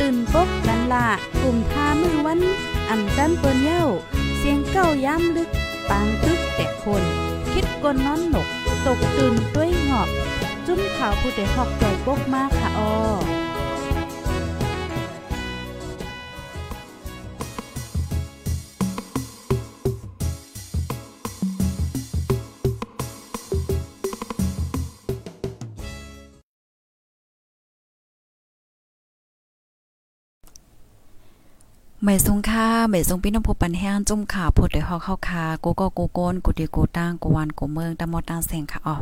ตื่นปกกันละกลุ่มท่ามือวันอ่ำจันเปิ้นเย้า เสียงเก้าย้ำลึก ปางตึกแต่คน คิดกนนอนหนก ตกตื่นด้วยหงอบ จุ้มข่าวผู้เดหอกใจปกมากค่ะออ ไม่ทรงค่าไม่ทรงพี่น้องผู้ปันแห้งจุ่มขาพดด้ฮอกเข้าคาโกโกโกโกนกุดิโกตั้งกวันกเมืองตะมอตั้งแสงค่ะออ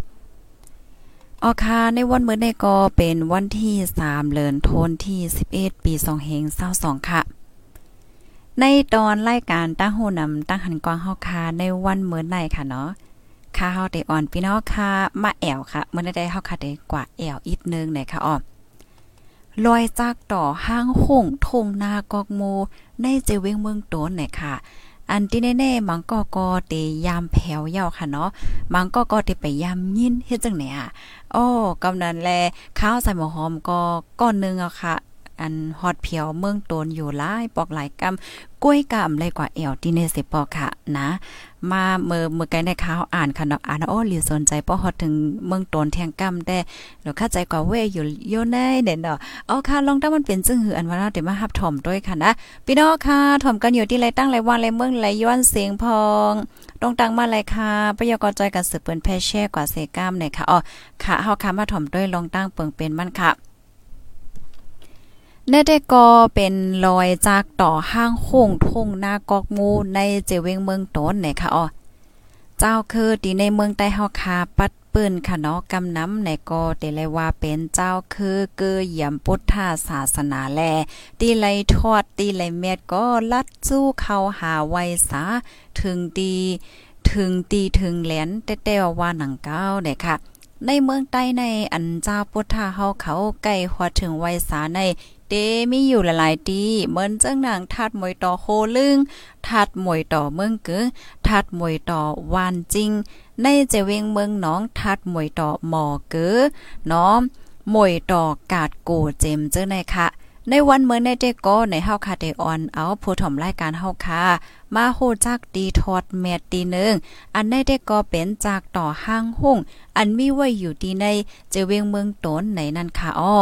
ออคาในวันเมื่อในก็เป็นวันที่3เดือนธันที่ 11 ปี2เฮง22ค่ะ ในตอนรายการตั้งหูนำตั้งหันกวางเฮาคาในวันเมื่อในค่ะเนาะค่าเฮาได้อ่อนพี่น้องค่ะมาแอวค่ะเมื่อได้เฮาค่ะได้กว่าแอวอีกนึงไหนค่ะออ ลอยจากต่อห้างหงทงนากอกโมในเจเวงเมืองโตนไหนค่ะ อันที่แน่ๆมังก็ก็เตยามแผ่วยาค่ะเนาะมังก็ก็เตไปยามยินเฮ็ดจังไหนอะอ้อกำนันแลข้าวใส่หมูหอมก็ก้อนนึงอะค่ะอันฮอดเพียวเมืองโตนอยู่หลายปอกหลายกำกล้วยกำเลยกว่าแอวที่เนสิปอกค่ะนะ มาเมื่อเมื่อไกลในข่าวอ่านค่ะเนาะอ่านโอ้หรือสนใจป้อฮอดถึงเมืองตนแทงกำได้เดี๋ยวเข้าใจกว่าเวอยู่โยในเด่นเนาะเอาค่ะลองถ้ามันเป็นจึงหืออันว่าเราเดี๋ยวมารับถ่อมด้วยค่ะนะพี่น้องค่ะถ่อมกันอยู่ที่ไรตั้งไรวันไรเมืองไรย้อนเสียงพองตรงตังมาไรค่ะปยกจอยกันสืบเปิ้นแพ่แช่กว่าเซก้ามเนี่ยค่ะอ๋อค่ะเฮาค่ะมาถ่อมด้วยลองตั้งเปิงเป็นมันค่ะ เนเดก็เป็นรอยจากต่อห้างโค้งทุ่งนากอกมูในเจเวงเมืองต้นเนี่ยค่ะอ๋อเจ้าคือดีในเมืองใต้เฮาคาปัดปืนค่ะเนาะกำน้ำในก็เตเลยว่าเป็นเจ้าคือเกือเยี่ยมพุทธศาสนาแลตีไลทอดตีไลเม็ดก็ลัดสู้เข้าหาไวสาถึงดีถึงตีถึงแหลนแต่ๆว่าหนังเก้าเนี่ยค่ะ ในเมืองใต้ในอันเจ้าพุทธาเฮาเขาใกล้ฮอดถึงไวสาใน เดมีอยู่หลายๆตีเหมือนจังนางทัดมวยต่อโคลึงทัดมวยต่อเมืองเกอทัดมวยต่อวานจริง ในเจเวงเมืองน้องทัดมวยต่อหมอกอน้อมมวยต่อกาดโกเจมเจ้าในค่ะในวันเมื่อในเด็กก็ในเฮาคาเดออนเอาผู้ถมรายการเฮาคามาโหจักดีทอดเม็ดตีนึงอันในเด็กก็เป็นจากต่อห้างหุ่ง อันมีไว้อยู่ที่ในเจเวงเมืองตนในนันค่ะอ้อ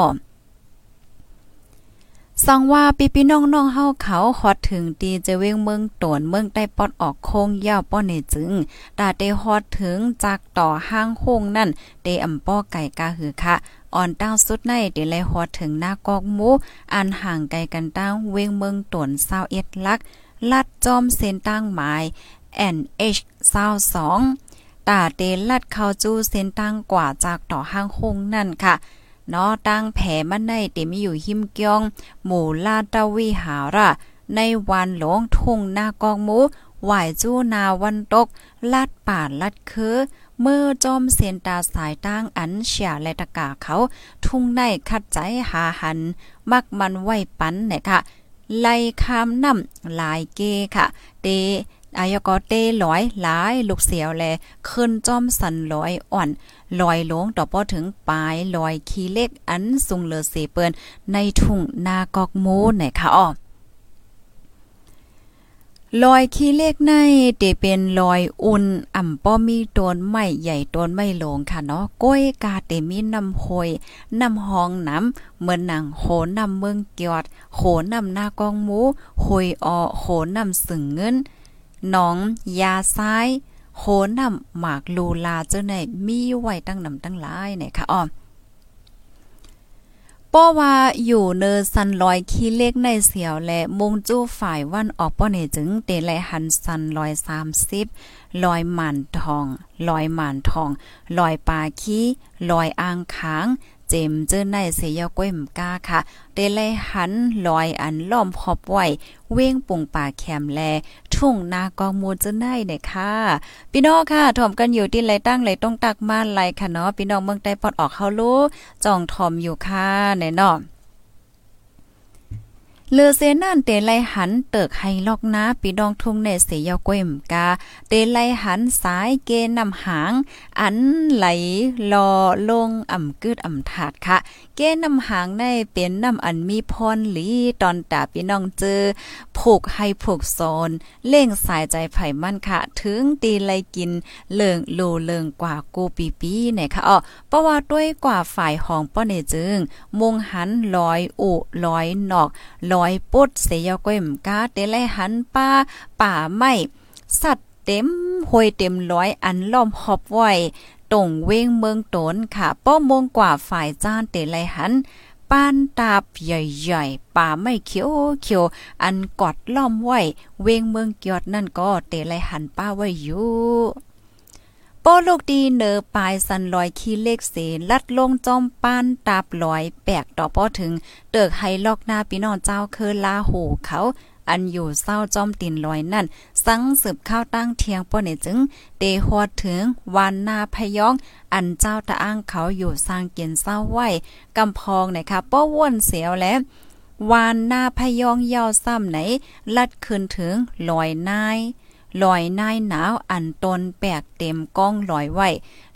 สังว่าปีพี่น้องๆเฮาเขาฮอดถึงตีจะเวงเมืองตวนเมืองใต้ปอดออกโค้งยาวป้อในจึงตาเตฮอดถึงจากต่อห้างโค้งนั่นเตอำป้อไก่กาหือค่ะอ่อนตั้งสุดในเดเลยฮอดถึงหน้ากอกหมูอันห่างไกลกันตั้งเวงเมืองตวน21ลัก ลัดจอมเส้นตั้งหมาย NH 22ตาเตลัดเข้าจู้เส้นตั้งกว่าจากต่อห้างโคงนั่นค่ะ เนาะตั้งแผ่มันในเต็มอยู่หิมเกียง หมู่ลาดาวิหาระ ในวันหลงทุ่งนากองหมูไหวจู้นาวันตก ลาดป่าลัดคือเมื่อจอมเสียนตาสายตั้งอันเฉียและตะกาเขา ทุ่งในคัดใจหาหัน มักมันไหวปันเนี่ยค่ะไล่คามน้ำลายเกค่ะ เต อายกอเต้ลอยหลายลูกเสียวแลขึ้นจอมสันลอยอ่อนลอยลงต่อป้อถึงปลายลอยขี้เล็กอันสุงเลอเสเปิ้นในทุ่งนากอกโมไหนค่ะอ้อลอยขี้เล็กในเตเป็นลอยอุ่นอ่ำป้อมีต้นไม้ใหญ่ต้นไม้หลงค่ะเนาะก้อยกาเตมีน้ำหอยน้ำหองน้ำเหมือนหนังโหน้ำเมืองเกียดโหน้ำนากองหมูหอยออโหน้ำสึงเงิน หนอง ยาซ้าย โหนำหมากลูลาเจ้าในมีไว้ตั้งนำตั้งหลายเนี่ยค่ะอ้อป้อว่าอยู่เนอสันลอยขี้เล็กในเสียวและมงจู้ฝ่ายวันออกป้อเนจึงเตไลหันสันลอยสามสิบลอยหมันทองลอยหมันทองลอยปลาขี้ลอยอ่างค้าง เจมเจอในเสียก้วยมกาค่ะเตเลยหันลอยอันล้อมพอบไว้เว้งปุ่งป่าแคมแล ทุ่งนากองมูลจะได้เนี่ยค่ะ พี่น้องค่ะถ่อมกันอยู่ที่ไรตั้งไรต้องตักมาไรค่ะเนาะพี่น้องเมืองใต้ปอดออกเข้ารู้จ่องถ่อมอยู่ค่ะแนเนาะ เลือเซนั่นเตไลหันเติกให้ลอกนาปีดองทุ่งในเสียกวมกาเตไลหันสายเกนำหาง อันไหลลอลงอ่ำกึดอ่ำถาดค่ะ เกนำหางในเป็นนำอันมีพรหลีตอนตาพี่น้องเจอผูกให้ผูกโซนเล่งสายใจไผ่มั่นค่ะ ถึงตีไลกินเลิงโลเลิงกว่ากูปีปีเนี่ยค่ะอ๋อเพราะว่าด้วยกว่าฝ่ายของป้อเนจึง มงหันลอยอุลอยนอกลอยปุดเสียก้มกาเตไลหันป้าป่าไม้สัตว์เต็มห้วยเต็มร้อยอันล้อมหอบไว้ตรงเว้งเมืองตนค่ะป้อมงกว่าฝ่ายจ้านเตไลหันป้านตาบใหญ่ๆป่าไม่เขียวเขียวอันกอดล้อมไว้ เวงเมืองเกียดนั่นก็เตไลหันป้าไว้อยู่ ป้อลูกดีเนอปลายสันลอยขี้เล็กเสลัดลงจอมป้านตาบลอย แปกต่อป้อถึง เติกให้ลอกหน้าพี่น้องเจ้าเคอลาโหเขาอันอยู่เศร้าจอมตินลอยนั่น สังสืบข้าวตั้งเทียงป้อเนี่ยจึงเตฮอดถึงวานนาพยอง อันเจ้าตะอ้างเขาอยู่สร้างเกียนเศร้าไหวกำพองนะคะป้อว่นเสียวแล้ววานนาพยองยาวซ้ำไหน ลัดขึ้นถึงลอยนาย ลอยนายหนาวอันตนแปกเต็มก้องลอยไว้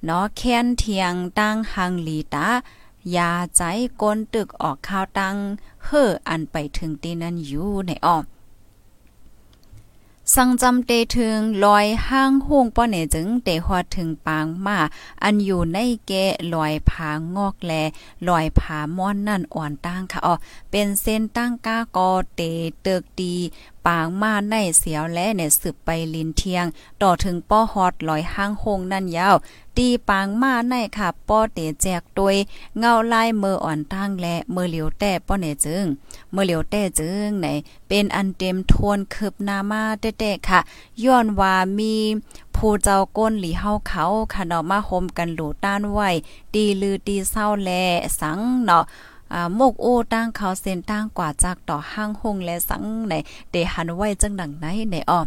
เนาะแค้นเทียงตั้งหังลีตายาใจก้นตึกออกข้าวตังเฮ่ออันไปถึงตีนั้นอยู่ในอ้อมสังจำเตถึงลอยห้างห่วงป้อเนจึงเตฮอดถึงปางมาอันอยู่ในเกะลอยผางอกแลลอยผาม่อนนั่นอ่อนตั้งค่ะอ๋อเป็นเส้นตั้งก้ากอเตเติกดีปางมาในเสียวและเนี่ยสืบไปลินเทียง ต่อถึงป้อฮอดลอยห้างหงนั่นยาว ตีปางมาในค่ะป้อเตแจกตวยเงาลายมืออ่อนตั้งและมือเหลียวแต่ป้อเนี่ยจึงมือเหลียวแต่จึงไหนเป็นอันเต็มทวนคืบนามาเต้ๆค่ะ ย้อนว่ามีผู้เจ้าก้นหลีเฮาเขาค่ะเนาะมาห่มกันหลูต้านไว้ตีลือตีเศร้าแลสังเนาะ อ่ามกโอตั้งเขาเส้นตั้งกว่าจากต่อห้างหงและสังในเดหันไว้จังดังไหนในอ้อ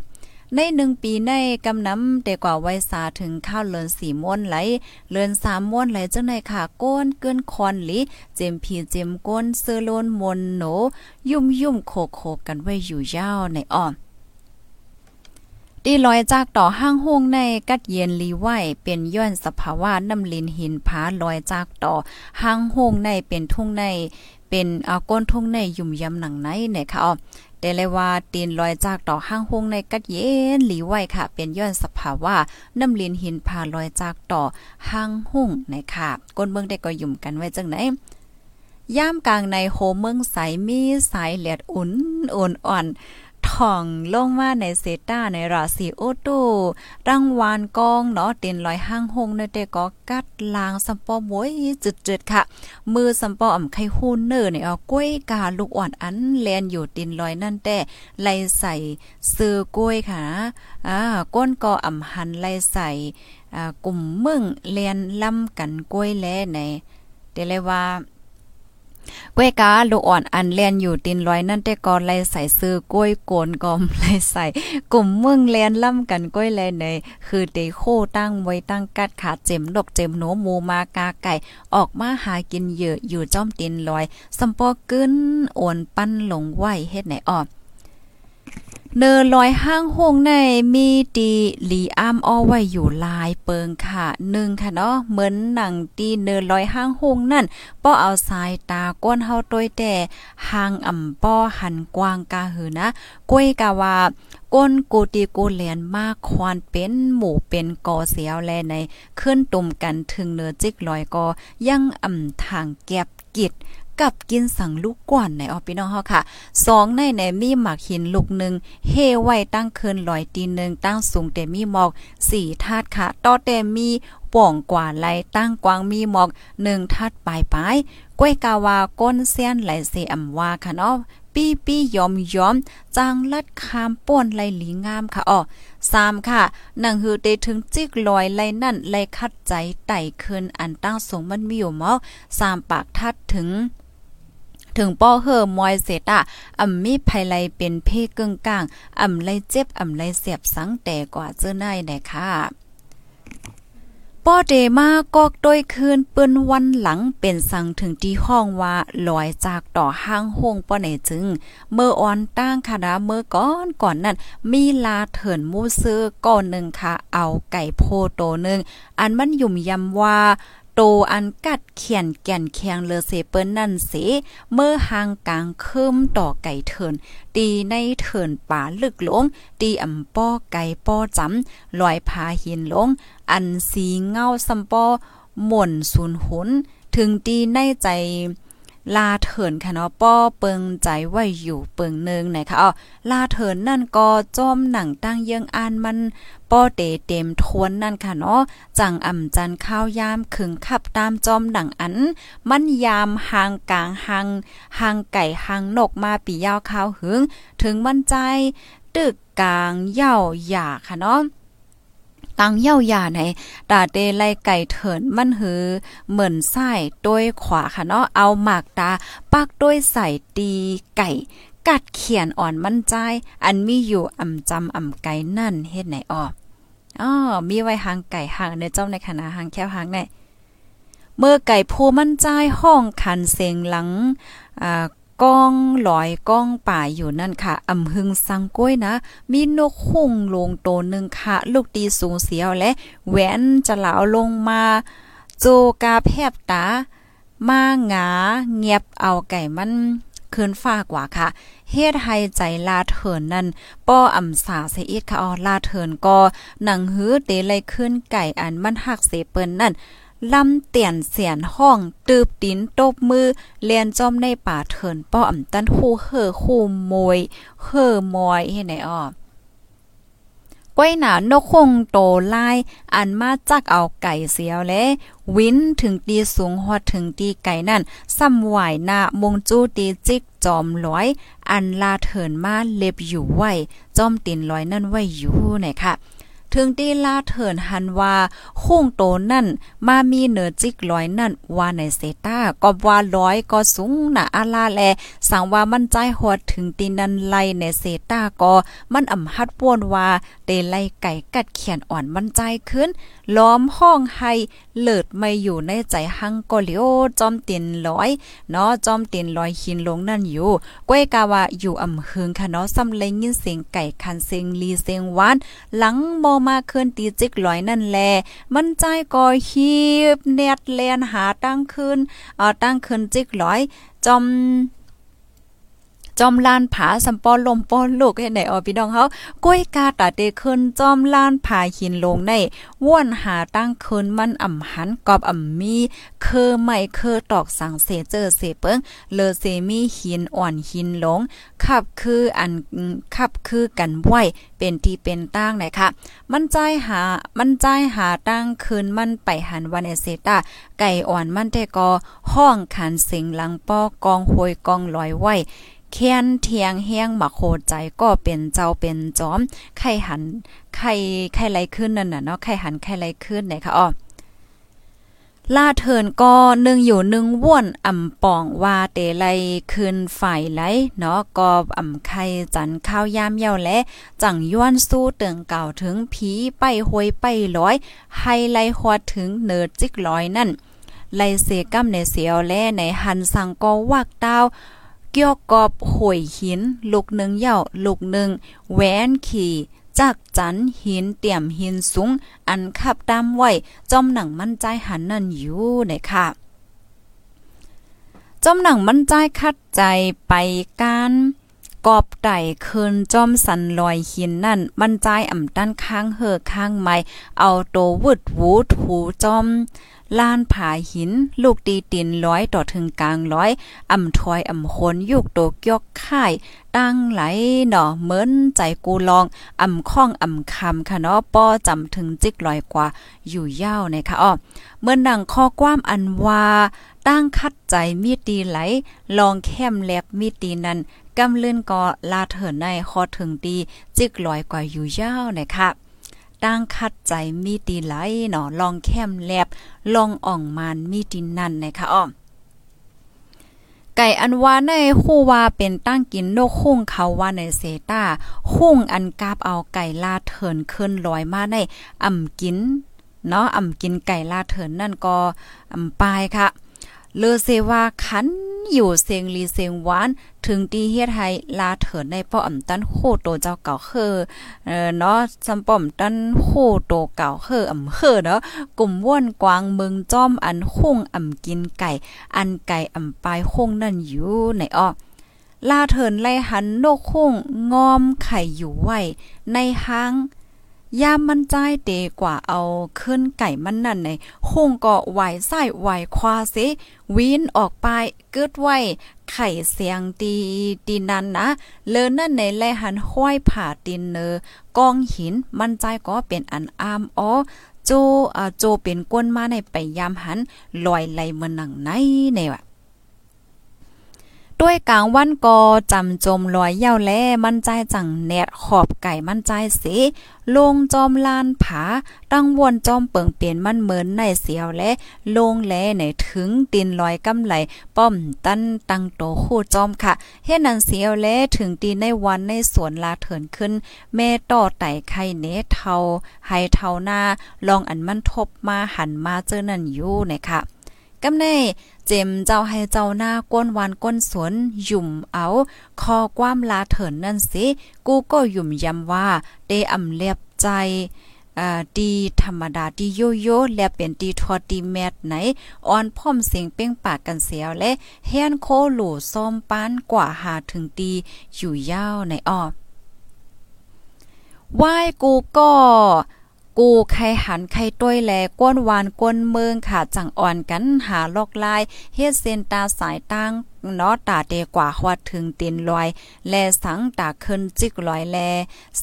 ในหนึ่งปีในกำน้ำแต่กว่าไว้สาถึงข้าวเลินสี่ม้วนไหล เลินสามม้วนไหลจังในค่ะก้นเกินคอนหลีเจมพีเจมก้นเสื้อโลนมนโหน ยุ่มยุ่มโคโคกันไว้อยู่ยาวในอ้อ ตีลอยจากต่อห้างห้งในกัดเย็นลีไวเป็นย้อนสภาวะน้ำลินหินผาลอยจากต่อห้างห้งในเป็นทุ่งในเป็นเอาก้นทุ่งในยุ่มยำหนังในเนี่ยค่ะอ๋อแต่เลยว่าตีนลอยจากต่อห้างห้งในกัดเย็นหลีไวค่ะ เป็นย้อนสภาวะน้ำลินหินผาลอยจากต่อห้างห้งนะคะก้นเมืองได้ก็ยุ่มกันไว้จังไหนย่ามกลางในโฮเมืองใสมีสายเหลียดอุ่นอ่อนอ่อน ท่องลงมาในเซต้าในราศีโอตูรังวานกองเนาะเต็นลอยห้างหงในเตก็กัดลางสัมปอมวยจุดๆค่ะ มือสัมปออ่ำไข่ฮูนเนอร์เนี่ยเอากล้วยกาลูกอ่อนอันแลนอยู่ตินลอยนั่นแต่ไล่ใส่ซื้อกล้วยค่ะอ่าก้นก็อ่ำหันไล่ใส่อ่ากลุ่มมึงเลียนล่ำกันกล้วยแลในเดเลยว่า ก้วยกาลูกอ่อนอันเลียนอยู่ตินลอยนั่นแต่ก่อนไล่ใส่ซื้อก้วยโกนกอมไล่ใส่กลุ่มเมืองเลียนล่ำกันก้วยแลในคือเตโคตั้งไว้ตั้งกัดขาเจ็มดกเจ็มหนูมูมากาไก่ ออกมาหากินเยอะอยู่จ้อมตินลอยสัมปอกึ้นโอนปั้นหลงไหวเฮ็ดไหนออก เนอลอยห้างหงในมีตีหลีอ้ามอ้อไว้อยู่ลายเปิงค่ะหนึ่งค่ะเนาะเหมือนหนังตีเนอลอยห้างหงนั่นป้อเอาสายตาก้นเฮาตวยแต่หางอ่ำป้อหันกวางกาหือนะก้วยกาว่าก้นกูตีกูเลียนมากควานเป็นหมู่เป็นกอเสียวแลในขึ้นตุ่มกันถึงเนอจิกลอยกอยังอ่ำทางแก็บกิด กับกินสังลูกกว่านในออพี่น้องเฮาค่ะสองในในมีหมักหินลูกหนึ่งเฮไว้ตั้งคืนลอยตีหนึ่งตั้งสูงแต่มีหมอกสี่ธาตุค่ะต่อแต่มีป่องกว่าไหลตั้งกวางมีหมอกหนึ่งทัดปลายปลายก้วยกาวาก้นเซียนไหลเสอำว่าค่ะเนาะปี้ปี้ยอมยอมจางลัดคามป้วนไลหลีงามค่ะอ๋อสามค่ะหนังหือเตถึงจิกลอยไลนั่นไลคัดใจไต่คืนอันตั้งสูงมันมีอยู่เมาสามปากทัดถึง ถึงป้อเฮอมอยเสตอะอ่ำมีภัยไลเป็นเพกึ่งกลางอ่ำไลเจ็บอ่ำไลเสียบสังแต่กว่าเจ้านายได้ค่ะป้อเดมากอกโดยคืนเปิ้นวันหลังเป็นสั่งถึงที่ห้องว่าลอยจากต่อห้างห้องป้อไหนจึง เมื่ออ่อนตั้งค่ะนะเมื่อก่อนก่อนนั้น มีลาเถินมูซื้อก่อนหนึ่งค่ะ เอาไก่โพโตหนึ่งอันมันยุ่มยำว่า อันกัดเขียนแก่นแข็งเลอเซเปิ้นนั่นเสเมื่อหางกลางคืมต่อไก่เถินตีในเถินป่าลึกหลงตีอ่ำป้อไก่ป้อจำลอยพาหินลง อันสีเงาซัมป้อหม่นสูนหุน ถึงตีในใจ ลาเถินค่ะเนาะป้อเปิงใจไว้อยู่เปิงนึงไหนคะอ๋อลาเถินนั่นก็จอมหนังตั้งเยิงอ่านมันป้อเตเต็มทวนนั่นค่ะเนาะจังอ่ำจันข้าวยามขึงขับตามจอมหนังอัน มันยามหางกลางหางหางไก่หางนกมาปียาวข้าวหึง ถึงมันใจ ตึกกลางเย่าหยาค่ะเนาะ ตังเย่าหยาไหนตาเตไลไก่เถินมันหือ เหมือนไส้ต้วยขวาค่ะเนาะเอาหมากตาปักด้วยใส่ตีไก่ กัดเขียนอ่อนมันใจ อันมีอยู่อ่ำจำอ่ำไก่นั่นเฮ็ดไหนอ้ออ๋อมีไว้หางไก่หางในเจ้าในคณะหางแค่หางไหนเมื่อไก่ผู้มั่นใจห้องคันเสียงหลังอ่า ก้องลอยก้องป่าอยู่นั่นค่ะอำหึงสังก้วยนะ มีนกหุ่งลงโตหนึ่งค่ะ ลูกตีสูงเสียวและแหวนจะเหลาลงมาโจกาแพบตา มาหงาเงียบเอาไก่มันคืนฟ้ากว่าค่ะ เฮ็ดให้ใจลาเถินนั่น ป้ออำสาเสอีดค่ะออลาเถินก็หนังหื้อเตเลยขึ้นไก่อันมันหักเสเปิ้นนั่น ลำเตียนเสียนห้องตืบตินตบมือเลียนจอมในป่าเถินป้ออ่ำตันคู่เฮ่อคู่มวยเฮ่อมอยเฮ็ดไหนอ้อก้อยหนานกคงโตลาย อันมาจักเอาไก่เสียวและวินถึงตีสูงฮอดถึงตีไก่นั่นซ้ำไหวหน้ามงจูตีจิกจอมร้อย อันลาเถินมาเล็บอยู่ไว้จอมตินร้อยนั่นไว้อยู่ไหนค่ะ ถึงตีลาเถินหันว่าคุ้งโตนั่น มามีเนือจิกลอยนั่นว่าในเซตาก็ว่าร้อยก็สูงหนาอาลาแลสังว่ามันใจหดถึงตีนันไลในเซตาก็มันอ่ำฮัดป่วนว่าเตไลไก่กัดเขียนอ่อนมันใจขึ้น ล้อมห้องให้เลิดไม่อยู่ในใจหังก็เลียวจอมตินร้อยเนาะจอมตินลอยหินลงนั่นอยู่ก้วยกาว่าอยู่อ่ำหึงค่ะเนาะซ้ำเลยยินเสียงไก่คันเสียงลีเสียงหวาน หลังมอมากขึ้นตีจิกลอยนั่นแล มันใจก็ฮีบเนดแลนหาตั้งขึ้น เอ่อตั้งขึ้นจิกลอยจอม จอมลานผาสัมปอลมปอนลูกให้ไหนออพี่น้องเฮาก้อยกาตาเตขึ้นจอมลานผาหินลงในว่วนหาตั้งคืนมันอ่ำหันกอบอ่ำมีเคอไม่เคอตอกสังเสเจอเสเปิงเลอเซมีหินอ่อนหินลงขับคืออันขับคือกันไหวเป็นที่เป็นตั้งไหนค่ะมันใจหามันใจหาตั้งคืนมันไปหันวันเอเซตาไก่อ่อนมันแต่ก็ห้องขันเสียงหลังป้อกองโหยกองลอยไหว เคียนเทียงเฮียงมาโคใจก็เป็นเจ้าเป็นจอม ไข่หัน ไข่ไข่ไหลขึ้นนั่นน่ะเนาะไข่หันไข่ไหลขึ้นไหนคะอ๋อลาเทินก็หนึ่งอยู่หนึ่งว่วนอ่ำป่องว่าเตไลคืนฝ่ายไหลเนาะก็อ่ำไข่จันข้าวยามเยาและ จังย้อนสู้เตืองเก่าถึงผีไปหวยไปร้อยไฮไลฮอดถึงเนิดจิกร้อยนั่นไลเสกัมในเสียวและในหันสังก็วักดาว เกี่ยวกอบหวยหิน ลูกหนึ่งเย่าลูกหนึ่งแหวนขี่จักจันหินเตี่ยมหินสูงอันขับตามไว้จอมหนังมั่นใจหันนั่นอยู่ในค่ะจอมหนังมั่นใจคัดใจไปการ กอบไต่คืนจอมสันลอยหินนั่นมันใจอ่ำด้านข้างเหอข้างไม้เอาโตวึดวูถูจอมลานผาหิน ลูกตีตินร้อยต่อถึงกลางร้อยอ่ำถอยอ่ำคนยุกโตกยกค่ายตั้งไหลหนอเหมือนใจกูลองอ่ำข้องอ่ำคำค่ะเนาะป้อจำถึงจิกลอยกว่าอยู่ยาวนะคะอ้อเมื่อนังข้อความอันว่า ตั้งคัดใจมีดีไหล ลองแคมแลบมีดีนั้นกำเลื่อนก็ลาเถินในคอถึงดีจิกลอยกว่าอยู่ยาวนะคะตั้งคัดใจมีดีไหลเนาะลองแคมแลบลองอ่องมานมีดีนั่นนะคะอ้อไก่อันว่าในคู่ว่าเป็นตั้งกินโนคุ้งเขาว่าในเซตาคุ้งอันกาบเอาไก่ลาเถินขึ้นลอยมาในอ่ำกินเนาะอ่ำกินไก่ลาเถินนั่นก็อ่ำปายค่ะ เลอเซว่าคันอยู่เสียงลีเสียงหวาน ถึงตีเฮ็ดให้ลาเถินในป้ออ่ำตันโคโตเจ้าเก่าคือเอ่อเนาะซัมป้อมตันโคโตเก่าคืออ่ำคือเนาะกลุ่มว่นกวางเมืองจ้อมอันคงอ่ำกินไก่ อันไก่อ่ำปลายคงนั่นอยู่ในอ้อลาเถินไล่หันโนกคงงอมไข่อยู่ไว้ในห้าง ยามมันใจเตกว่าเอาขึ้นไก่มันนั่นในคงก็ไหวไส้ไหวควาเสวินออกไปเกิดไว้ไข่เสียงตีตีนั้นนะเลอนั่นในแลหันห้อยผ่าตินเนอกองหินมันใจก็เป็นอันอามอ๋อโจอ่าโจเป็นก้นมาในไปยามหันลอยไหลเมือหนังในในว่ะ ด้วยกลางวันก็จำจมลอยเย้าแลมันใจจังแนดขอบไก่มันใจสิลงจอมลานผาตั้งวนจอมเปิงเปลี่ยนมันเหมือนในเสียวและลงแลในถึงตินลอยกำไหลป้อมตั้นตั้งโตคู่จอมค่ะเฮ็ดนันเสียวและถึงตีในวันในสวนลาเถินขึ้น แม่ต่อไต่ไข่เนเทาให้เทาหน้าลองอันมันทบมาหันมาเจอนั่นอยู่นะคะ กำในเจมเจ้าให้เจ้าหน้าก้นวานก้นสวนยุ่มเอาคอความลาเถินนั่นสิกูก็ยุ่มยำว่าเดอำเลียบใจดีธรรมดาดีโยโย่และเป็นดีทอดีแมทไหนอ่อนพ่อมเสียงเป้งปากกันเสียวและเฮียนโคหลูซ้อมปานกว่าหาถึงดีอยู่ยาวในอ้อไหว้กูก็ กูไข่หันไข่ต้วยแลก้นวานก้นเมืองค่ะจังอ่อนกันหาลอกลายเฮ็ดเส้นตาสายตั้งเนาะตาเดกว่าฮอดถึงตีนลอย แลสังตาขึ้นจิกลอยแล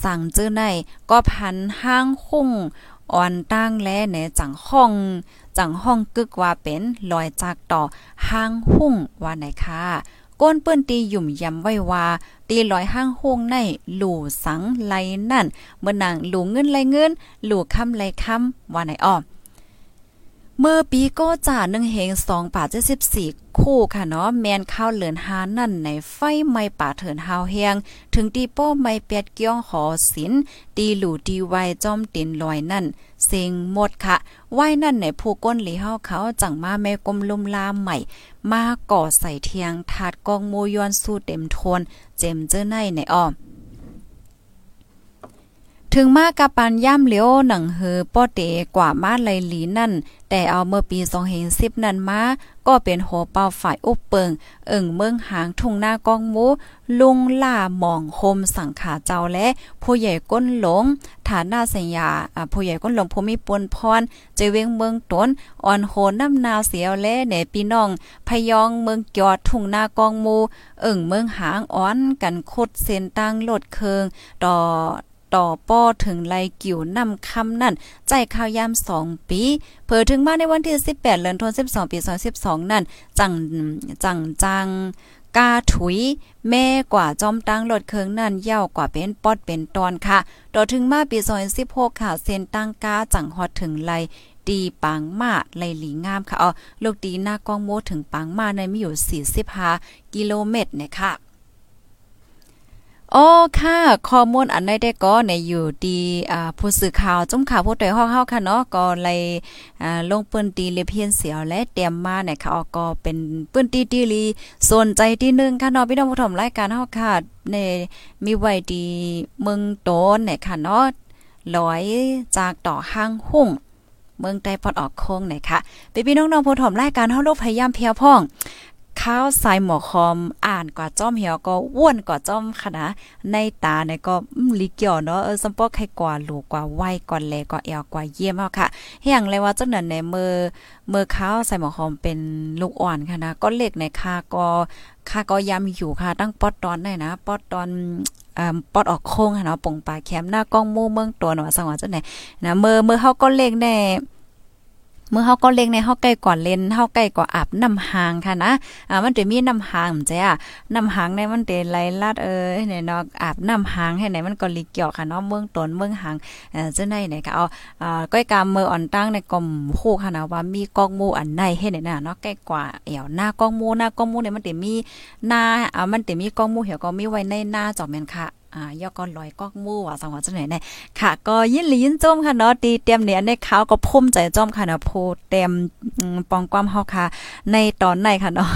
สั่งจื้อในก็พันห้างคุ้งอ่อนตั้งแลในจังห้องจังห้องกึกว่าเป็นลอยจากต่อห้างหุ่งว่าไหนค่ะ ก้นเปิ้นตีหยุ่มยำไว้ว่า ตีลอยห้างโฮงในหลู่สังไหลนั่นเมื่อนางหลู่เงินไหลเงินหลู่คำไหลคำว่าไหนอ้อ เมื่อปีก็จ่าหนึ่งเฮงสองป่าเจ็ดสิบสี่คู่ค่ะเนาะแมนข้าวเหลือนหานั่นในไฟไม่ป่าเถินหาวแหงถึงตีโป้ไม่เปียดเกี้ยงหอศิลตีหลู่ตีไวจอมตินลอยนั่นเซ็งหมดค่ะไหวนั่นในผู้ก้นหลีเฮาเขาจังมาแม่กลมลุมลามใหม่ มาก่อใส่เทียงถาดกองโมยอนสู้เต็มทน เจมเจอในในอ้อม ถึงมากกับปันย่ำเหลียวหนังเฮอป้อเตกว่ามาไลลีนั่น แต่เอาเมื่อปี2010นั่นมา ก็เป็นโหเป้าฝ่ายอุบเปิง เอิ่งเมืองหางทุ่งหน้ากองหมู ลุงล่าหมองโฮมสังขาเจ้าและ ผู้ใหญ่ก้นหลง ฐานหน้าสัญญาผู้ใหญ่ก้นหลงผู้มีปวนพรเจเวงเมืองตนอ่อนโหน้ำนาวเสียวและเนพี่น้อง พยองเมืองจอดทุ่งหน้ากองหมู เอิ่งเมืองหางอ้อนกันคดเส้นตั้งโลดเคืองต่อ ต่อป้อถึงไลกิ่วนำคำนั่น ใจข้าวยามสองปี เผอถึงมาในวันที่ 18เดือนธันวาคม12ปี2012 นั่น จังจังจังกาถุย แม่กว่าจอมตั้งรถเคืองนั่นยาวกว่าเป็นปอดเป็นตอนค่ะ ต่อถึงมาปี2016ค่ะเส้นตั้งกาจังฮอดถึงไลดีปังมาไลหลีงามค่ะอ๋อลูกดีหน้ากองโมถึงปังมาในมีอยู่45กิโลเมตรนะคะ อ๋อค่ะข้อมูลอันใดได้ก็ในอยู่ดีอ่าผู้สื่อข่าวจุ้มข่าวผู้ต่อยเฮาค่ะเนาะก็เลยอ่าลงปืนตีเลเพียนเสียวและเตรียมมาเนี่ยค่ะออก็เป็นปืนตีตีลีสนใจที่นึงค่ะเนาะพี่น้องผู้ชมรายการเฮาค่ะในมีไว้ดีเมืองโตนเนี่ยค่ะเนาะลอยจากต่อห้างหุ่งเมืองใต้ปอดออกโค้งเนี่ยค่ะพี่พี่น้องๆผู้ชมรายการเฮาโลกพยายามเพียวพ่อง ข้าวใส่หมอคอมอ่านกว่าจ้อมเหี่ยวก็ว้วนกว่าจ้อมค่ะนะในตาเนี่ยก็ลิเกี่ยวเนาะเออสัมปอกให้กว่าหลูกกว่าไวกว่าแลกว่าแอวกว่าเยี่ยมเฮาค่ะเฮียงเลยว่าจังนั้นในมือมือข้าวใส่หมอคอมเป็นลูกอ่อนค่ะนะก็เล็กในค่าก็ค่าก็ยำอยู่ค่ะตั้งปอดตอนได้นะปอดตอนปอดออกโค้งค่ะเนาะปงปลาแคมหน้ากล้องมู่เมืองตัวเนาะสังว่าจังไหนนะเมื่อเมื่อเฮาก็เล็กแน่ เมื่อเฮาก็เล็งในเฮาใกล้ก่อนเล่นเฮาใกล้ก่ออาบน้ำหางค่ะนะอ่ามันจะมีน้ำหางจ้ะน้ำหางในมันเตไหลลัดเอ้ยเนี่ยเนาะอาบน้ำหางให้ไหนมันก็ลิเกี่ยวค่ะเนาะเมืองตนเมืองหางเอ่อจังได๋เนี่ยค่ะเอาอ่าก้อยกามมืออ่อนตั้งในกลมคู่ค่ะนะว่ามีกองมูอันใดเฮ็ดได้น่ะเนาะใกล้กว่าเอวหน้ากองมูหน้ากองมูเนี่ยมันจะมีหน้าอ่ามันจะมีกองมูเหี่ยวก็มีไว้ในหน้าจอมแม่นค่ะ อ่ายอก็ลอยกอกมู่ว่าสังหวะจังไหนเนี่ยค่ะ ก็ยินหลียินจมค่ะเนาะตีเตรียมเนี่ยในขาวก็พุ่มใจจมค่ะเนาะโพเต็มปองความเฮาค่ะ ในตอนไหนค่ะเนาะ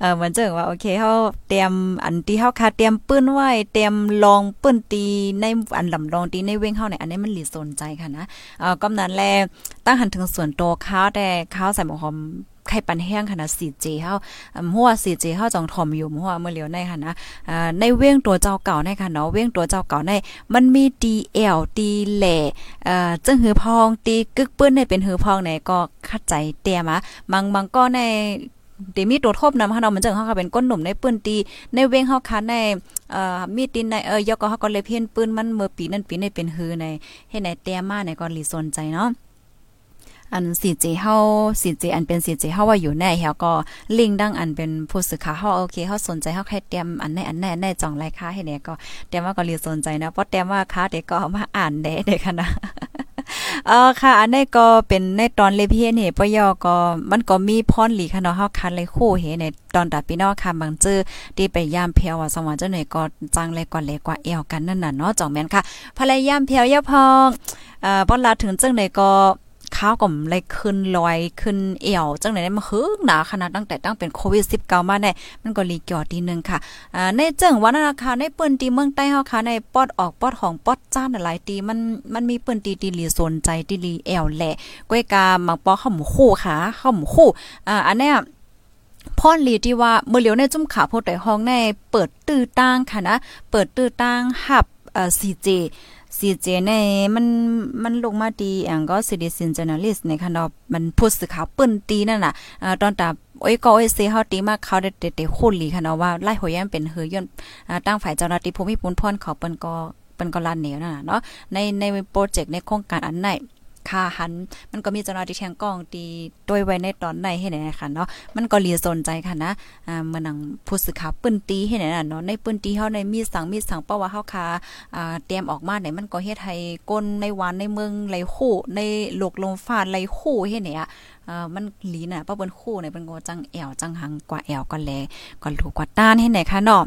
เออเหมือนจังว่าโอเคเฮาเตรียมอันที่เฮาค่ะเตรียมปื้นไว้เตรียมลองปื้นตีในอันลำลองตีในเว้งเฮาเนี่ยอันนี้มันหลีสนใจค่ะนะเออกำนั้นแลตั้งหันถึงส่วนโตข้าวแต่ข้าวใส่หมอหอม ไข่ปันแห้งค่ะนะ 4G เฮาหัว 4G เฮาจองถ่อมอยู่หัวเมื่อเหลียวในค่ะนะในเว้งตัวเจ้าเก่าในค่ะเนาะเว้งตัวเจ้าเก่าในมันมี DL ตีแหล่เอ่อจึงหือพองตีกึกปื้นในเป็นหือพองไหนก็คัดใจเตียมาบางบางก็ในเดมีตัวทบนำเฮาเนาะมันจังเฮาก็เป็นก้นหนุ่มในปื้นตีในเว้งเฮาคันในเอ่อมีดินในเอ่อยก็เฮาก็เลยเพี้ยนปื้นมันเมื่อปีนั้นปีนี้เป็นหือในเฮ็ดไหนเตียมาในก็ลีสนใจเนาะ อันสีเจเฮาสีเจอันเป็นสีเจเฮาว่าอยู่แน่เฮาก็ลิงดังอันเป็นผู้สื่อข่าวเฮาโอเคเฮาสนใจเฮาแค่เตรียมอันแน่อันแน่แน่จ่องรายค่าให้แน่ก็เตรียมว่าก็เรียนสนใจนะเพราะเตรียมว่าค่าเด็กก็มาอ่านได้เด็กค่ะนะเออค่ะอันนี้ก็เป็นในตอนเลเพียนเฮปยอก็มันก็มีพรหลีค่ะเนาะเฮาคันเลยคู่เฮในตอนตัดพี่น้องค่ะบางจื้อที่ไปยามเพียวว่าสว่างเจ้าหน่อยก็จังเลยก่อนเลยกว่าเอวกันนั่นน่ะเนาะจ่องแม่นค่ะภรรยามเพียวยะพองเอ่อบ่ลาถึงจังได๋ก็ ข้าวก็เลยขึ้นลอยขึ้นเอวจังไหนมันฮึกหนาขนาดตั้งแต่ตั้งเป็นโควิด19มาได้มันก็รีเกี่ยวทีนึงค่ะอ่าในเจิงวันนาคาในปืนตีเมืองใต้เฮาค่ะในปอดออกปอดของปอดจ้านหลายตีมันมันมีปืนตีตีลีสนใจตีลีแอวแหละก้อยกามังปอข้าหมูคู่ค่ะข้าหมูคู่อ่าอันเนี้ยพ่อนลีที่ว่าเมื่อเหลียวในจุ่มขาโพดแต่ห้องในเปิดตื้อตั้งค่ะนะ เปิดตื้อตั้งหับเอ่อ CJ ซีเจในมันมันลงมาดีอังก็ซิติซินเจเนอลิสในคันดอมันพูดสื่อข่าวปื้นตีนั่นน่ะอ่าตอนตาโอ้ยก็โอ้ยเซเฮาตีมากเขาได้เตะๆคนหลีค่ะเนาะว่าไล่หอยแย้มเป็นเฮยอย่นอ่าตั้งฝ่ายเจ้าหน้าที่ภูมิพลพรเขาเปิ้นก็เปิ้นก็ลานเหนียวนั่นน่ะเนาะในในโปรเจกต์ในโครงการอันไหน ค่าหัน มันก็มีเจ้าหน้าที่แทงกล้องตีโดยไว้ในตอนไหนให้ไหนค่ะเนาะมันก็เลียสนใจค่ะนะอ่ามื่อนังผู้สื่อข่าวปืนตีให้ไหนน่ะเนาะในปืนตีเฮาในมีสังมีสังเพราว่าเฮาคาอ่าเตรียมออกมาไหนมันก็เฮ็ดให้ก้นในวานในเมืองไหลคู่ในโลกลมฟ้าไหลคู่ให้ไหนอะเอ่อมันหลีน่ะเพราะเปิ้นคู่เนี่ยเปิ้นก็จังแอวจังหังกว่าแอวก็แลก็ถูกกว่าต้านให้ไหนค่ะเนาะ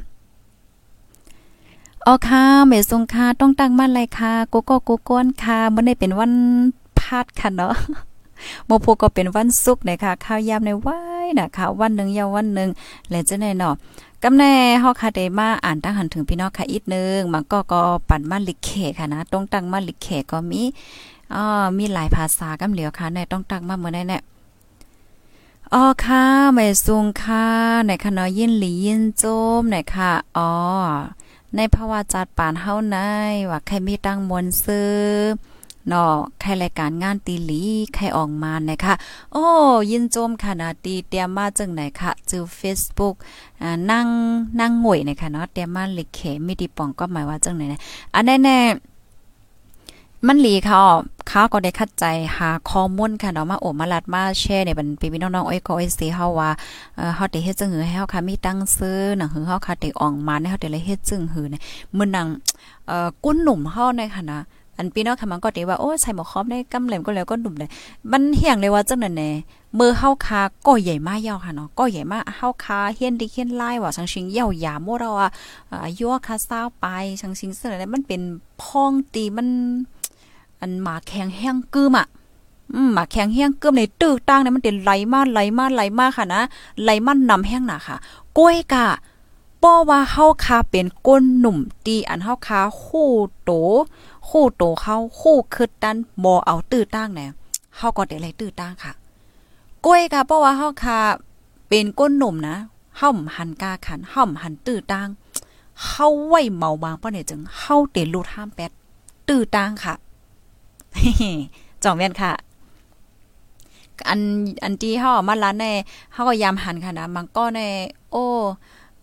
อ๋อค่ะเมสงค่ะ ต้องตั้งมั่นเลยค่ะโกโก้โกโก้นค่ะบ่ได้เป็นวัน พาดค่ะเนาะโมโพก็เป็นวันศุกร์นะคะข้าวยามในว้ายนะคะวันหนึ่งยาววันหนึ่งและจะแน่เนาะกำแน่ฮาค่ะได้มาอ่านตั้งหันถึงพี่น้องค่ะอีกนึงมันก็ก็ปั่นมาลิเขค่ะนะต้องตั้งมาลิเขก็มีอ๋อมีหลายภาษากำเหลียวค่ะในต้องตั้งมาเมื่อไหร่เนี่ยอ๋อค่ะแม่ซุงค่ะในคณะยินหลียินโจมในค่ะอ๋อในภาวะจัดปานเฮาในว่าใครมีตั้งมวลซื้อ เนาะใครรายการงานตีหลีใครออกมานะคะ โอ้ยินโจมค่ะนะตีเตรียมมาจังไหนคะจือ Facebook อ่านั่งนั่งงวยนะคะเนาะเตรียมมาลิเขมีดีป่องก็หมายว่าจังไหนนะอันแน่ๆมันหลีเขาเขาก็ได้คัดใจหาข้อมูลค่ะเนาะมาโอมาลัดมาแชร์ในบันพี่น้องๆอ้อยก็อ้อยสิเฮาว่าเอ่อเฮาได้เฮ็ดจังหือให้เฮาค่ะมีตั้งซื้อหนังหือเฮาค่ะได้ออกมาเนี่ยเฮาได้เลยเฮ็ดจังหือเนี่ยมื้อนังเอ่อกุ้นหนุ่มเฮาในค่ะนะ อันพี่น้องค่ะมันก็ตีว่าโอ้ใส่หมอคอมได้กำเหลมก็แล้วก็ดุ่มได้มันเหี่ยงเลยว่าจังนั้นแน่มือเฮาคาก็ใหญ่มากยาวค่ะเนาะก็ใหญ่มากเฮาคาเฮียนดิเฮียนไล่ว่าชังชิงยาวยาโมเราอะอายุคาซาวไปชังชิงเสนอมันเป็นพ้องตีมันอันหมาแข็งแห้งกึมอะอืมหมาแข็งแห้งกึมในตื้อตั้งเนี่ยมันเป็นไหลมากไหลมากไหลมากค่ะนะไหลมานำแห้งหนาค่ะก้อยกะป้อว่าเฮาคาเป็นก้นหนุ่มตีอันเฮาคาคู่โต คู่โตเขาคู่คึดดันบ่เอาตื้อตั้งแน่เฮาก็ได้เลยตื้อตั้งค่ะก้อยกะเพราะว่าเฮาค่ะเป็นก้นหนุ่มนะเฮาหันกาขันเฮาหันตื้อตั้งเฮาไว้เมาบางป้อเนี่ยจึงเฮาเตลูท่ามแปดตื้อตั้งค่ะจ่องแม่นค่ะอันอันที่เฮามาล้านในเฮาก็ยามหันค่ะนะมันก็ในโอ้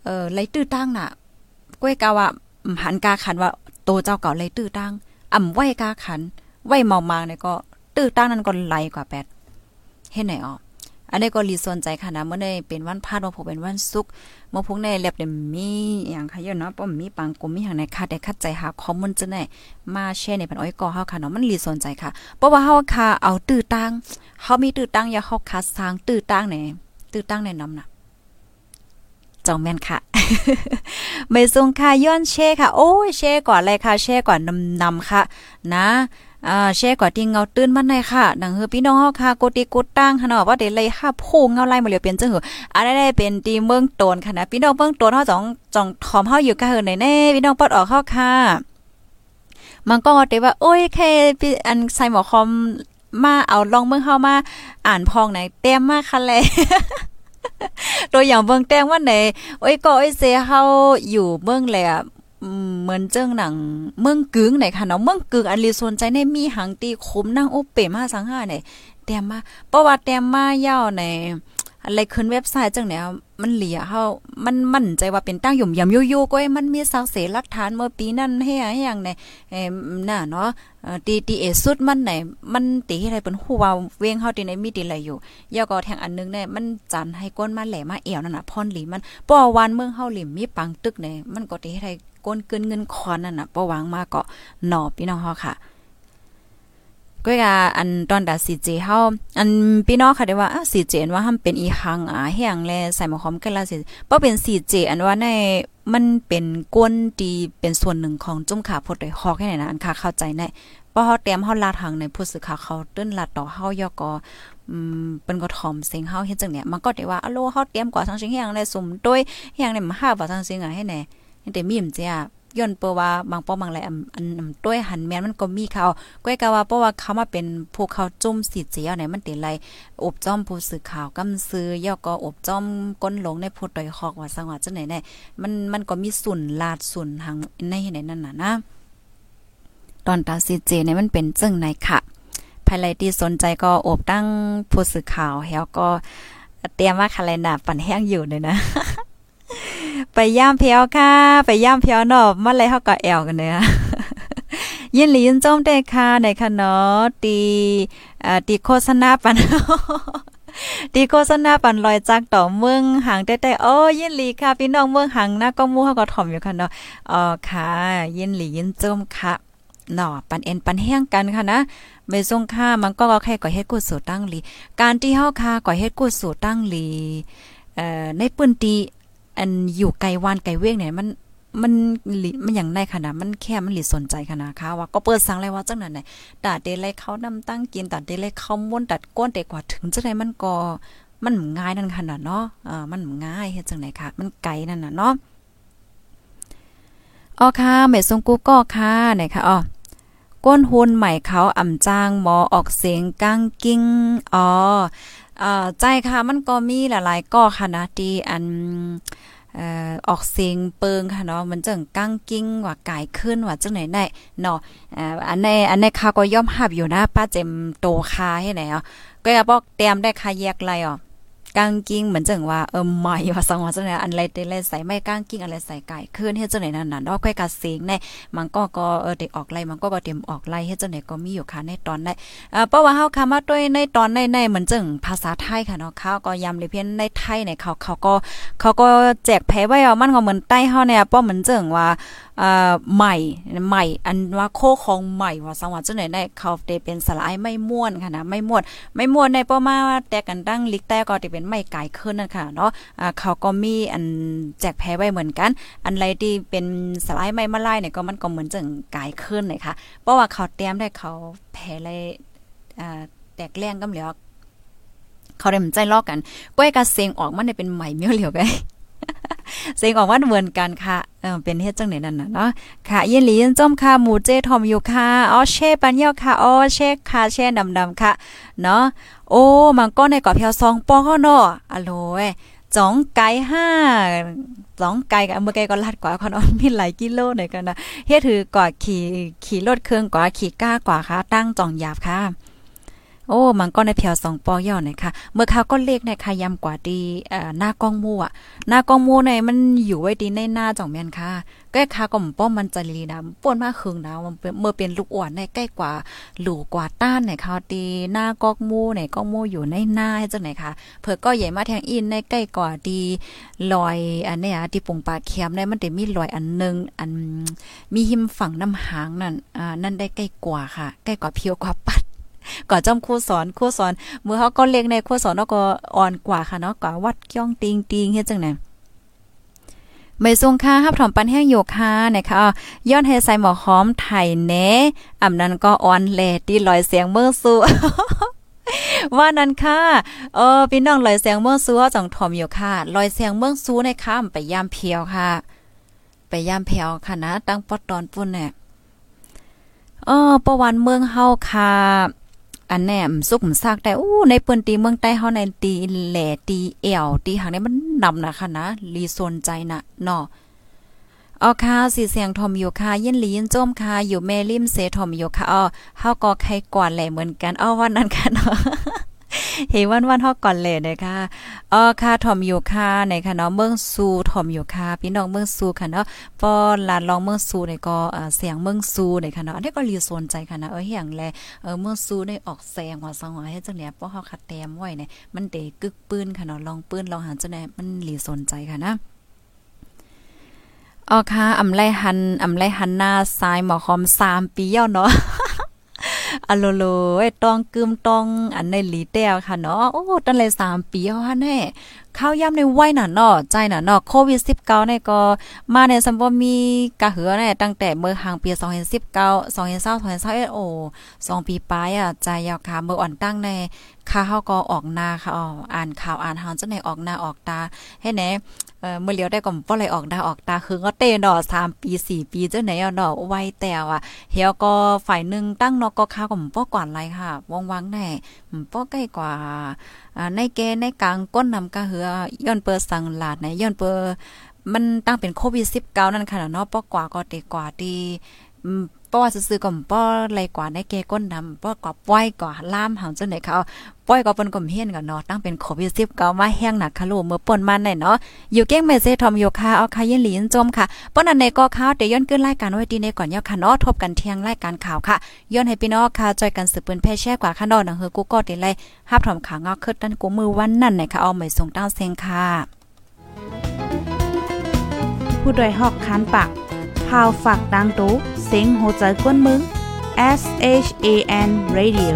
เออไลตื้อตั้งน่ะกล้วยกาว่าหันกาขันว่าโตเจ้าเก่าไลตื้อตั้ง อ่ำไว้กาขัน ไว้เมามางเนี่ยก็ตื้อตังนั้นก็ไหลกว่าแปดเฮ็ดไหนอออันนี้ก็รีสนใจค่ะนะเมื่อได้เป็นวันพาดว่าผมเป็นวันศุกร์เมื่อพวกในแลบเดมีอย่างค่ะเยอะเนาะป้อมมีปังกลมมีอย่างในคัดได้คัดใจหาข้อมูลจะไหนมาแชร์ในปันอ้อยก่อเฮาค่ะเนาะมันรีสนใจค่ะเพราะว่าเฮาค่ะเอาตื้อตังเฮามีตื้อตังอย่าเฮาคัดสร้างตื้อตังไหนตื้อตังในน้ำน่ะจองแม่นค่ะ ไม่ทรงค่ะย้อนเช่ค่ะ โอ้ยเช่ก่อนเลยค่ะ เช่ก่อนนำนำค่ะ นะอ่าแช่กว่าที่เงาตื้นมันในค่ะดังเฮอพี่น้องเฮาค่ะกติกดตั้งค่ะเนาะว่าเดี๋ยวเลยค่ะพูเงาไล่มาเหลียวเป็นจังหืออันได้เป็นตีเมืองโตนค่ะนะพี่น้องเมืองโตนเฮาจ่องจ่องถอมเฮาอยู่กะเฮอไหนแน่พี่น้องปอดออกเฮาค่ะมันก็เตว่า โอ้ยแค่พี่อันใส่หมอคอมมาเอาลองเมืองเฮามา อ่านพองไหนเต็มมากค่ะแล ตัวอย่างเบื้องแต้งว่าไหนโอ้ยก็ไอ้ยเซเฮาอยู่เบื้องแหละเหมือนเจ้งหนังเมืองกึ่งไหนค่ะเนาะเมืองกึ่งอันลีสนใจในมีหังตีคมนั่งโอเปมาสังหาไหนแต่มาเพราะว่าแต่มาเยาใน อะไรขึ้นเว็บไซต์จังเนี่ยมันเหลียเฮามันมั่นใจว่าเป็นตั้งหยุ่มยำยู่ๆก็มันมีสักเสหลักฐานเมื่อปีนั้นให้อย่างในเอ่น่ะเนาะตีตีเอสุดมันไหนมันตีให้ไรเป็นฮู้ว่าเวงเฮาตีไหนมีตีอะไรอยู่ยาก็แทงอันนึงเนี่ยมันจันให้ก้นมาแหลมาเอวนั่นน่ะพรหลีมันป้อวานเมืองเฮาหลิมมีปังตึกเนี่ยมันก็ตีให้ไรก้นเกินเงินคอนนั่นน่ะป้อวางมาก็หนอพี่น้องเฮาค่ะ ก็กาอันตอนดาซีเจเฮาอันพี่น้องค่ะได้ว่าซีเจนว่าทำเป็นอีหังอ่าแห้งแลใส่หมอหอมกันละสิบ่เป็นซีเจอันว่าในมันเป็นก้นดีเป็นส่วนหนึ่งของจุ่มขาพดได้ฮอกให้ไหนนะอันค่ะเข้าใจแน่พอเฮาเตรียมเฮาลาทางในผู้สื่อข่าวเขาตื้นลาต่อเฮายอกออืมเป็นก็ถ่อมเสียงเฮาเฮ็ดจังเนี่ยมันก็ได้ว่าอะโลเฮาเตรียมกว่าทั้งสิ่งอย่างในสมด้วยอย่างในมาหาว่าทั้งสิ่งอะให้แน่แต่มีมเจ้า ย้อนเปว่าบางป้อบางไรอันอันต้วยหันแมนมันก็มีเขาก้อยกะว่าเพราะว่าเขามาเป็นผู้เขาจุ่มสีเจียวไหนมันติไรอบจ้อมผู้สื่อข่าวกำซื้อย่อก็อบจ้อมก้นหลงในผู้ดอยคอกว่าสังว่าจังไหนแน่มันมันก็มีสุนลาดสุนทางในไหนนั่นน่ะนะ ตอนตาซีเจเนี่ยมันเป็นจึงไหนค่ะภายไรที่สนใจก็อบตั้งผู้สื่อข่าวแล้วก็เตรียมว่าคาเลนดาปั่นแห้งอยู่เลยนะ ไปย่ามเพียวค่ะ ไปย่ามเพียวนาะมาเลยเฮาก็แอวกันเด้อยินหลียินจมได้ค่ะในค่ะเนาะตีอ่าตีโฆษณาปันตีโฆษณาปันลอยจักต่อเมืองหางแต่แต่โอ้ยินหลีค่ะ พี่น้องเมืองหางนะก็มู่เฮาก็ถ่อมอยู่ค่ะเนาะอ๋อค่ะ ยินหลียินจมค่ะเนาะปันเอ็นปันแห้งกันค่ะนะไม่ทรงค่ามันก็ก็แค่ก่อเฮ็ดกุศลตั้งหลีการที่เฮาค่ะก่อเฮ็ดกุศลตั้งหลีเอ่อในปื้นตี อันอยู่ไกลวานไกลเว้งเนี่ยมันมันมันอย่างในขนาดมันแค่มันหลีสนใจขนาดค่ะว่าก็เปิดสังเลยว่าจังนั้นไหนตาเดลัยเขานำตั้งกินตาเดลัยเขาม้วนตัดก้นแต่กว่าถึงจังไดมันก็มันง่ายนั่นขนาดเนาะอ่ามันง่ายเฮ็ดจังไหนค่ะ มันไกลนั่นน่ะเนาะอ๋อค่ะแม่ทรงกูก็ค่ะไหนค่ะอ๋อก้นหุนใหม่เขาอ่ำจ้างหมอออกเสียงก้างกิ้งอ๋อ อ่าใจค่ะมันก็มีหลายๆก่อค่ะนะที่อันออกเสียงเปิงค่ะเนาะมันจังกั้งกิ้งว่ากายขึ้นว่าจังไหนได้เนาะอันในอันในค่ะก็ย่อมหับอยู่นะป้าเจมโตคาให้ไหนอะก็อย่าบอกเตรียมได้ค่ะแยกไรอะ ก้างกิ้งเหมือนจังว่าเออใหม่ว่าสังว่าจังไหนอันไรเตเลใส่ไม่ก้างกิ้งอะไรใส่ไก่ขึ้นเฮ็ดจังไหนนั่นน่ะเนาะค่อยกะเสียงในมันก็ก็เออเด็กออกไล่มันก็ก็เตรียมออกไล่เฮ็ดจังไหนก็มีอยู่ค่ะในตอนได้อ่าเพราะว่าเฮาค่ะมาด้วยในตอนในในเหมือนจังภาษาไทยค่ะเนาะเขาก็ย้ำเลยเพียนในไทยเนี่ยเขาเขาก็เขาก็แจกแพ้ไว้เอามันก็เหมือนใต้เฮาเนี่ยเพราะเหมือนจังว่าอ่าใหม่ใหม่ อันว่าโคของใหม่ว่าสังว่าจังไหนได้เขาเตเป็นสลายไม่ม่วนค่ะนะไม่ม่วนไม่ม่วนในเพราะมาแต่กันตั้งลิกแต่ก็จะเป็นไม่ไก่ขึ้นนั่นค่ะเนาะอ่าเขาก็มีอันแจกแพ้ไว้เหมือนกัน อันไรที่เป็นสลายไม่มาไล่เนี่ยก็มันก็เหมือนจังไก่ขึ้นเลยค่ะเพราะว่าเขาเตรียมได้เขาแพ้ไรอ่าแตกแรงกำเหลียวเขาได้มันใจลอกกันก้อยกระเซงออกมันได้เป็นใหม่เมียวเหลียวไง เสียงออกว่าเหมือนกันค่ะเออเป็นเฮ็ดจังไหนนั่นน่ะเนาะค่ะยินหลียินจ้อมค่ะหมูเจทอมอยู่ค่ะอ๋อเช่ปันเยาค่ะอ๋อเช่ค่ะเช่ดำๆค่ะเนาะโอ้มันก็ในกอเพียวซองปอเนาะอะโลยจ้องไก่ห้าสองไก่กับเมื่อไก่ก็ลัดกว่าคอนอมีหลายกิโลหนกันนะเฮ็ดถือกว่าขี่ขี่รถเครื่องกว่าขี่ก้ากว่าค่ะ ตั้งจ่องหยาบค่ะ โอ้ มันก็ในเพียวสองปอย่อหน่ยค่ะ เมื่อเขาก็เลขในค่ะยำกว่าดีเอ่อหน้ากล้องมู่อะ หน้ากล้องมู่ในมันอยู่ไว้ดีในหน้าจ่องแม่นค่ะใกล้ค่ะก็มป้อมมันจะลีนะป่วนมากคึงนะมันเมื่อเป็นลูกอ่อนในใกล้กว่าหลูกว่าต้านไหนค่ะดีหน้ากล้องมู่ไหนกล้องมู่อยู่ในหน้าให้จังไหนค่ะเผื่อก็ใหญ่มาแทงอินในใกล้กว่าดีลอยอันเนี้ยที่ปงปากเคียมได้มันได้มีรอยอันนึงอันมีหิมฝั่งน้ำหางนั่นอ่านั่นได้ใกล้กว่าค่ะ ใกล้กว่าเพียวกว่าปัด ก่อจำครูสอนครูสอนเมื่อเขาก็เล็กในครูสอนเนาะก็อ่อนกว่าค่ะเนาะก็วัดก้องติงติงเฮ็ดจังได๋ไม่ทรงค่าฮับถอมปันแห้งโยคะนะคะย้อนให้ใส่หมอหอมไทยแหนอำนั้นก็อ่อนแลตีลอยเสียงเมื่อสู้ว่านั้นค่ะ เออพี่น้องลอยเสียงเมืองซูจังถอมอยู่ค่ะ ลอยเสียงเมืองซูในค่ำไปยามเพียวค่ะ ไปยามเพียวค่ะนะ ตั้งปอดตอนปุ่นเนี่ยเออประวันเมืองเฮาค่ะ อันแหนมสุกมซากแต่อู้ในเปิ้นตีเมืองใต้เฮาในตีแหล่ตีเอวตีหางนี้มันนำนะคะนะลีโซนใจนะเนาะอ๋อค่ะสีเสียงทอมอยู่ค่ะยินหลียินโจมค่ะอยู่แม่ริมเสทอมอยู่ค่ะอ๋อเฮาก็ใครกว่าแหล่เหมือนกันอ๋อวันนั้นค่ะเนาะ เฮวันวันฮอกก่อนเลยนะคะอ๋อค่ะถ่อมอยู่ค่ะในค่ะเนาะเมืองซูถ่อมอยู่ค่ะพี่น้องเมืองซูค่ะเนาะปอลานลองเมืองซูในก็เสียงเมืองซูในค่ะเนาะอันนี้ก็รีสนใจค่ะนะเออเฮียงแลเออเมืองซูได้ออกแสงว่าสังว่าให้จังเนี่ยป้อเฮาคัดแต้มไว้เนี่ยมันเดกึกปืนค่ะเนาะลองปืนลองหันจังได๋มันรีสนใจค่ะนะอ๋อค่ะอำไลหันอำไลหันหน้าซ้ายหมอคอม3ปีแล้วเนาะ อะโลโลไอ้ตองกึมตองอันในหลีแต้วค่ะเนาะโอ้ตั้งเลย3ปีเฮาแน่ข้าวย่ำในไว้น่ะเนาะใจหน่ะเนาะโควิด19เนี่ยก็มาในสัมบ่มีกะเหือเนี่ยตั้งแต่เมื่อหางปี2019 2020 2021โอ้2ปีปลายอะใจยาวค่ะเมื่ออ่อนตั้งในค่าเฮาก็ออกหน้าค่ะอ่านข่าวอ่านหางจังไหนออกหน้าออกตาให้แหน เออเมื่อเลียวได้ก็บ่เลยออกดาออกตาคือก็เตเนาะ3ปี 4 ปีจังไหนอะเนาะไวแต่ว่าเฮียก็ฝ่ายนึงตั้งเนาะก็ค่าก็บ่ก่อนไรค่ะว่างแน่บ่ใกล้กว่าอ่าในแกในกลางก้นนำกะเหือย้อนเปิดสังหลาดไหนย้อนเปิดมันตั้งเป็นโควิด19นั่นค่ะเนาะปอกว่าก็เตกว่า ดีป้อซื้อๆก็ป้อไรกว่าในเกก้นนำป้อกว่าป้อยกว่าล่ามหางจังไหนเขาป้อยก็เปิ้นก็เฮียนกันเนาะตั้งเป็นโควิด19มาแห้งหนักคะโลเมื่อป่นมาไหนเนาะอยู่เก้งเมเซทอมโยคาเอาคายินหลีนจมค่ะป้นอันในก็ข่าวเดี๋ยวย้อนขึ้นรายการไว้ดีในก่อนยาค่ะเนาะทบกันเที่ยงรายการข่าวค่ะย้อนให้พี่น้องค่ะจอยกันสืบปืนแพ่แช่กว่าค่ะเนาะหนังเฮอกูก็ได้ไล่ฮับถอมขางอกขึ้นตั้นกูมือวันนั้นนะคะเอาไม่ส่งตั้งเซงค่ะผู้ดยหอกคานปาก พาวฝากดังตู้เสียงโหใจกวนมึง S H A N Radio